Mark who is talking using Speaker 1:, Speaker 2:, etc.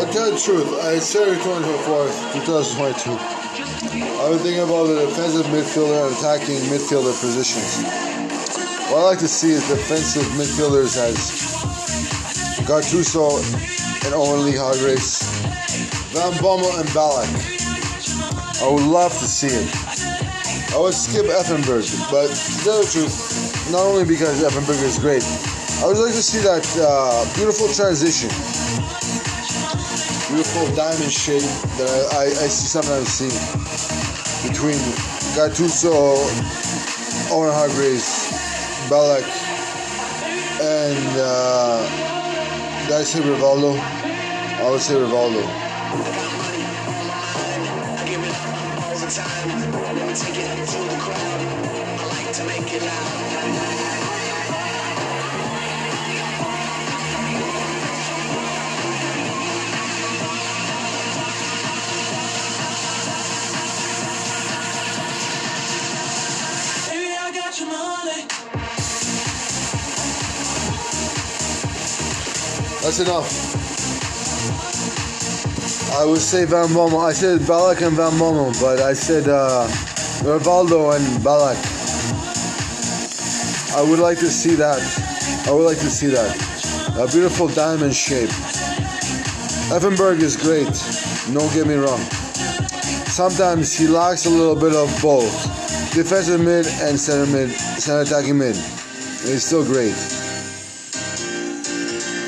Speaker 1: But tell the truth, I it 24th, 2022. I was thinking about the defensive midfielder and attacking midfielder positions. What I like to see is defensive midfielders as Gattuso and Owen Lee Hargreaves, Van Bommel and Ballack. I would love to see it. I would skip Effenberg, but to tell the truth, not only because Effenberg is great, I would like to see that uh, beautiful transition, beautiful diamond shape that I, I, I see sometimes see between Gattuso, Owen Hargreaves, Ballack, and uh, did I say Rivaldo? I would say Rivaldo.
Speaker 2: Baby,
Speaker 1: That's enough. I would say Van Bommel. I said Ballack and Van Bommel, but I said uh, Rivaldo and Ballack. I would like to see that. I would like to see that. A beautiful diamond shape. Effenberg is great. Don't get me wrong. Sometimes he lacks a little bit of both. Defensive mid and center mid, center attacking mid. He's still great.